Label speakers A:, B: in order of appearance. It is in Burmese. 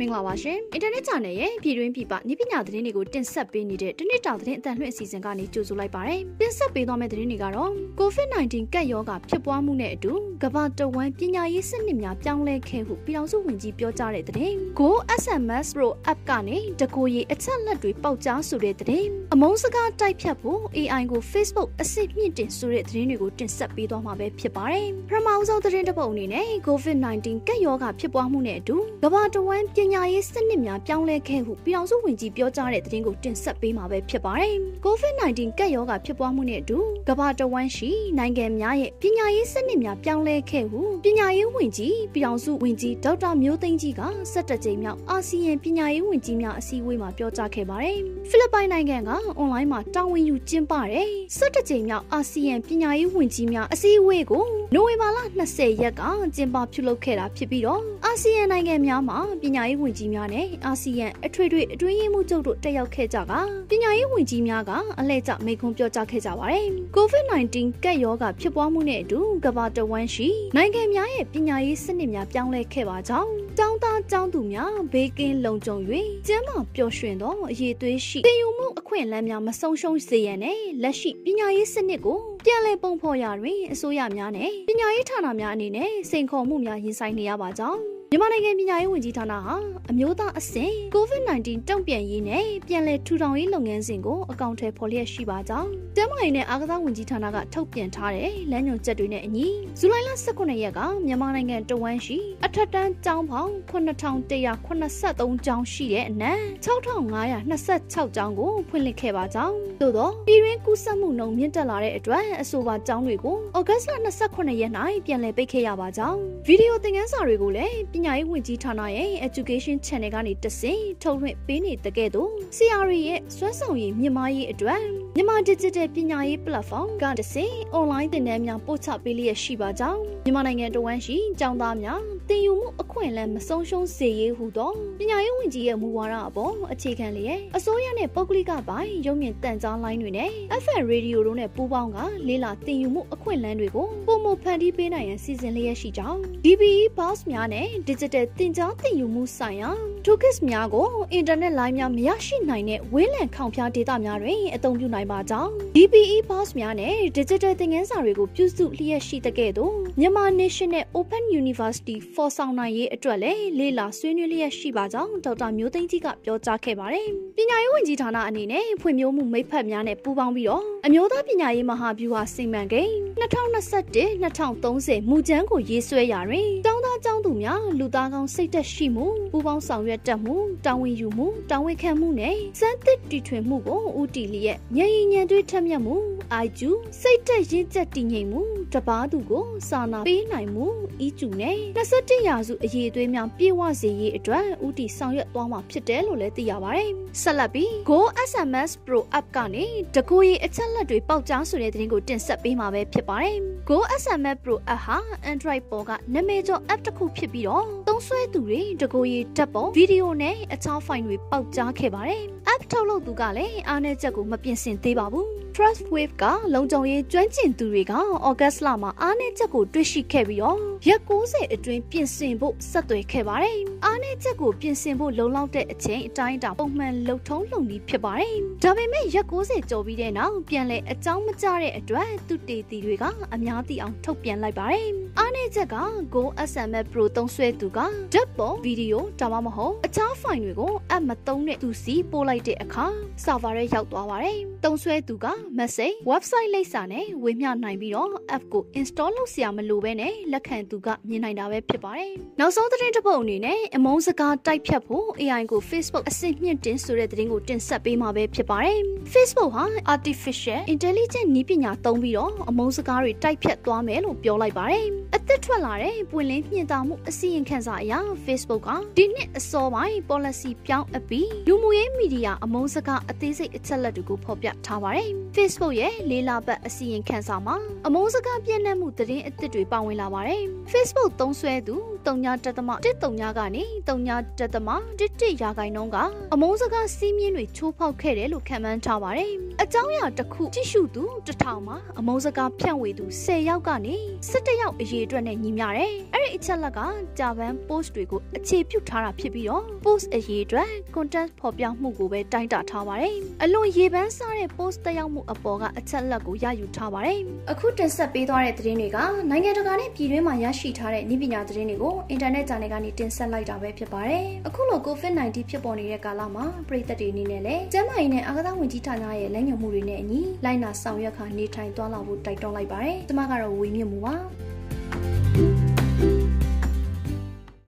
A: မင်္ဂလာပါရှင်အင်တာနက် channel ရဲ့ပြည်တွင်းပြည်ပနိပညာသတင်းတွေကိုတင်ဆက်ပေးနေတဲ့တနေ့တာသတင်းအတန်လှည့်အစီအစဉ်ကနေကြိုဆိုလိုက်ပါရစေတင်ဆက်ပေးသွားမယ့်သတင်းတွေကတော့ COVID-19 ကပ်ရောဂါဖြစ်ပွားမှုနဲ့အတူကမ္ဘာတဝန်းပညာရေးစနစ်များပြောင်းလဲခဲ့ဟုပြည်အောင်စုဝန်ကြီးပြောကြားတဲ့သတင်း Go SMS Pro App ကနေတကိုရီအချက်လက်တွေပေါက်ကြားဆိုတဲ့သတင်းအမုန်းစကားတိုက်ဖြတ်ဖို့ AI ကို Facebook အစစ်မြင့်တင်ဆိုတဲ့သတင်းတွေကိုတင်ဆက်ပေးသွားမှာပဲဖြစ်ပါတယ်ပထမဆုံးသတင်းတစ်ပုဒ်အနေနဲ့ COVID-19 ကပ်ရောဂါဖြစ်ပွားမှုနဲ့အတူကမ္ဘာတဝန်းပညာရေးစနစ်များပြောင်းလဲခဲ့ဟုပြည်အောင်စုဝန်ကြီးပြောကြားတဲ့သတင်းကိုတင်ဆက်ပေးမှာပဲဖြစ်ပါတယ်။ COVID-19 ကပ်ရောဂါဖြစ်ပွားမှုနဲ့အတူကမ္ဘာတဝန်းရှိနိုင်ငံများရဲ့ပညာရေးစနစ်များပြောင်းလဲခဲ့ဟုပညာရေးဝန်ကြီးပြည်အောင်စုဝန်ကြီးဒေါက်တာမျိုးသိန်းကြီးက17ကြိမ်မြောက်အာဆီယံပညာရေးဝန်ကြီးများအစည်းအဝေးမှာပြောကြားခဲ့ပါတယ်။ဖိလစ်ပိုင်နိုင်ငံကအွန်လိုင်းမှာတာဝန်ယူကျင်းပတဲ့17ကြိမ်မြောက်အာဆီယံပညာရေးဝန်ကြီးများအစည်းအဝေးကိုနိုဝင်ဘာလ20ရက်ကကျင်းပပြုလုပ်ခဲ့တာဖြစ်ပြီးတော့အာဆီယံနိုင်ငံများမှာပညာရေးဝန်ကြီးများနဲ့အာဆီယံအထွေထွေအတွင်းရေးမှူးချုပ်တို့တက်ရောက်ခဲ့ကြကပညာရေးဝန်ကြီးများကအလှည့်ကျမိန့်ခွန်းပြောကြားခဲ့ကြပါတယ်။ COVID-19 ကပ်ရောဂါဖြစ်ပွားမှုနဲ့အတူကမ္ဘာတဝန်းရှိနိုင်ငံများရဲ့ပညာရေးစနစ်များပြောင်းလဲခဲ့ပါကြောင်းကျောင်းသားကျောင်းသူများဘေးကင်းလုံခြုံ၍ကျန်းမာပျော်ရွှင်သောအရေးသွေးရှိတည်ယူမှုအခွင့်အလမ်းများမဆုံးရှုံးစေရန်နဲ့လက်ရှိပညာရေးစနစ်ကိုပြန်လည်ပုံဖော်ရာတွင်အစိုးရများနဲ့ပညာရေးဌာနများအနေနဲ့စိန်ခေါ်မှုများရင်ဆိုင်နေရပါကြောင်း မြန်မာနိုင်ငံပညာရေးဝန်ကြီးဌာနဟာအမျိုးသားအဆင့် COVID-19 တုံ့ပြန်ရေးနဲ့ပြန်လည်ထူထောင်ရေးလုပ်ငန်းစဉ်ကိုအကောင့်ထဲဖော်လျက်ရှိပါကြောင်းတမန်ရေးနဲ့အာကစားဝန်ကြီးဌာနကထုတ်ပြန်ထားတဲ့လမ်းညွှန်ချက်တွေနဲ့အညီဇူလိုင်လ18ရက်ကမြန်မာနိုင်ငံတဝန်းရှိအထက်တန်းကျောင်းပေါင်း9183ကျောင်းရှိတဲ့အနက်6526ကျောင်းကိုဖွင့်လှစ်ခဲ့ပါကြောင်းသို့သောပြည်တွင်းကူးစက်မှုနှုန်းမြင့်တက်လာတဲ့အတွက်အဆိုပါကျောင်းတွေကိုဩဂတ်လ28ရက်၌ပြန်လည်ပိတ်ခဲ့ရပါကြောင်းဗီဒီယိုသင်ခန်းစာတွေကိုလည်းပညာရေးဝန်ကြီးဌာနရဲ့ Education Channel ကနေတဆင့်ထုတ်လွှင့်ပေးနေတဲ့ကဲ့သို့ CRE ရဲ့စွမ်းဆောင်ရည်မြင့်မားရေးအတွက်မြန်မာ Digital ပညာရေး Platform ကတဆင့် online သင်တန်းများပို့ချပေးလျက်ရှိပါကြောင်းမြန်မာနိုင်ငံတဝန်းရှိကျောင်းသားများသင်ယူမှုအခွင့်အလမ်းမဆုံးရှုံးစေရေးဟုသောပညာရေးဝန်ကြီးရဲ့မူဝါဒအပေါ်အခြေခံလျက်အစိုးရနဲ့ပုဂ္ဂလိကပိုင်းရုံမြင့်တန်ကြားလိုင်းတွေနဲ့ FM Radio တို့နဲ့ပူးပေါင်းကလေးလာသင်ယူမှုအခွင့်အလမ်းတွေကိုပုံမဖန်တီးပေးနိုင်ရန်စီစဉ်လျက်ရှိကြောင်း DBE Boss များနဲ့ Digital သင်ကြားသင်ယူမှုဆိုင်ရာ Toolkits များကိုအင်တာနက်လိုင်းများမရရှိနိုင်တဲ့ဝေးလံခေါင်ဖျားဒေတာများတွင်အသုံးပြုနိုင်ပါကြောင်း DBE Boss များနဲ့ Digital သင်ခန်းစာတွေကိုပြုစုလျက်ရှိတဲ့ကဲ့သို့မြန်မာ National Open University for ဆောင်နိုင်ရေးအတွက်လည်းလေးလာဆွေးနွေးလျက်ရှိပါကြောင်းဒေါက်တာမျိုးသိန်းကြီးကပြောကြားခဲ့ပါတယ်။ပညာရေးဝန်ကြီးဌာနအနေနဲ့ဖွံ့ဖြိုးမှုမိတ်ဖက်များနဲ့ပူးပေါင်းပြီးတော့အမျိုးသားပညာရေးမဟာဗျူဟာစီမံကိန်း2021-2030မူကြမ်းကိုရေးဆွဲရာတွင်တောင်းသားကျော င်းသူများလူသားကောင်းစိတ်သက်ရှိမှုပူးပေါင်းဆောင်ရွက်တတ်မှုတာဝန်ယူမှုတာဝန်ခံမှုနဲ့စမ်းသစ်တည်ထွင်မှုကိုဦးတည်လျက်ဉာဏ်ရည်ဉာဏ်တွေထက်မြက်မှုအိုက်ကျူစိတ်သက်ရင့်ကျက်တည်ငြိမ်မှုတပားသူကိုစာနာပေးနိုင်မှုဤကျူနဲ့21ရာစုအရေးအသွေးများပြေဝစေရေးအတွက်ဦးတည်ဆောင်ရွက်သွားမှာဖြစ်တယ်လို့လည်းသိရပါတယ်။ဆက်လက်ပြီး Go SMS Pro App ကနေတကူရီအချက်လက်တွေပေါက်ကြားဆိုတဲ့သတင်းကိုတင်ဆက်ပေးမှာပဲဖြစ်ပါတယ်။ Go SMS Pro App ဟာ Android ပေါ်ကနာမည်ကျော် app တစ်ခုဖြစ်ပြီးတော့သုံးစွဲသူတွေတကူရီဓာတ်ပုံဗီဒီယိုနဲ့အခြား file တွေပေါက်ကြားခဲ့ပါတယ်။ app ထုတ်လုပ်သူကလည်းအားနည်းချက်ကိုမပြင်ဆင်သေးပါဘူး။ Trust Wave ကလုံခြုံရေးကျွမ်းကျင်သူတွေကဩဂတ်လမှာအားနည်းချက်ကိုတွေ့ရှိခဲ့ပြီးတော့ ရက်90အတွင်းပြင်ဆင်ဖို့ဆက်သွယ်ခဲ့ပါတယ်။အားနည်းချက်ကိုပြင်ဆင်ဖို့လုံလောက်တဲ့အချိန်အတိုင်းအတာပုံမှန်လှုပ်ထုံးလုံနည်းဖြစ်ပါတယ်။ဒါပေမဲ့ရက်90ကျော်ပြီးတဲ့နောက်ပြန်လဲအကြောင်းမကျတဲ့အတွက်သူတေတီတွေကအများသိအောင်ထုတ်ပြန်လိုက်ပါတယ်။အားနည်းချက်က Go SMS Pro သုံးစွဲသူကဓာတ်ပုံဗီဒီယိုဒါမှမဟုတ်အခြား file တွေကို app မသုံးတဲ့သူစီပို့လိုက်တဲ့အခါ server ထဲရောက်သွားပါတယ်။သုံးစွဲသူက message website လိပ်စာနဲ့ဝေမျှနိုင်ပြီးတော့ app ကို install လုပ်စရာမလိုဘဲနဲ့လက်ခံသူကမြင်နိုင်တာပဲဖြစ်ပါတယ်။နောက်ဆုံးသတင်းတစ်ပုဒ်အနေနဲ့အမုန်းစကားတိုက်ဖြတ်ဖို့ AI ကို Facebook အဆင့်မြင့်တင်ဆိုတဲ့သတင်းကိုတင်ဆက်ပေးမှာပဲဖြစ်ပါတယ်။ Facebook ဟာ artificial intelligence နည်းပညာသုံးပြီးတော့အမုန်းစကားတွေတိုက်ဖြတ်သွားမယ်လို့ပြောလိုက်ပါတယ်။အသက်ထွက်လာတဲ့ပွင့်လင်းမြင့်တာမှုအစီရင်ခံစာအရ Facebook ကဒီနှစ်အစောပိုင်း policy ပြောင်းအပြီးလူမှုရေးမီဒီယာအမုန်းစကားအသေးစိတ်အချက်လက်တွေကိုဖော်ပြထားပါတယ်။ Facebook ရဲ့လေးလပတ်အစီရင်ခံစာမှာအမုန်းစကားပြန့်နှံ့မှုသတင်းအသစ်တွေပါဝင်လာပါတယ်။ Facebook သုံးစွဲသူ3တက်သမ1.3ကနေ3တက်သမ1.1ရာခိုင်နှုန်းကအမုန်းစကားစီးမြင့်တွေချိုးဖောက်ခဲ့တယ်လို့ခန့်မှန်းထားပါတယ်။အကြောင်းအရာတစ်ခုကြည့်ရှုသူ1000မှာအမုန်းစကားဖြန့်ဝေသူ10ယောက်ကနေ17ယောက်အရေအတွက်အတွက်နဲ့ညီမျှတယ်။အဲ့ဒီအချက်လက်ကဂျာဗန် post တွေကိုအခြေပြုထားတာဖြစ်ပြီးတော့ post အရေးအတွက် content ဖော်ပြမှုကိုပဲတိုင်းတာထားပါတယ်။အလွန်ရေပန်းစားတဲ့ post တက်ရောက်မှုအပေါ်ကအချက်လက်ကိုရယူထားပါတယ်။အခုတင်ဆက်ပေးသွားတဲ့သတင်းတွေကနိုင်ငံတကာနဲ့ပြည်တွင်းမှာရရှိထားတဲ့နည်းပညာသတင်းတွေကိုအင်တာနက်ဂျာနယ်ကနေတင်ဆက်လိုက်တာပဲဖြစ်ပါတယ်။အခုလို COVID-19 ဖြစ်ပေါ်နေတဲ့ကာလမှာပြည်သက်တွေအနေနဲ့လည်းကျန်းမာရေးနဲ့အာကစားဝန်ကြီးဌာနရဲ့လက်ညှိုးမှုတွေနဲ့အညီလိုက်နာဆောင်ရွက်ခါနေထိုင်သွားလာဖို့တိုက်တွန်းလိုက်ပါတယ်။ကျွန်မကတော့ဝေမြင့်မှုပါ။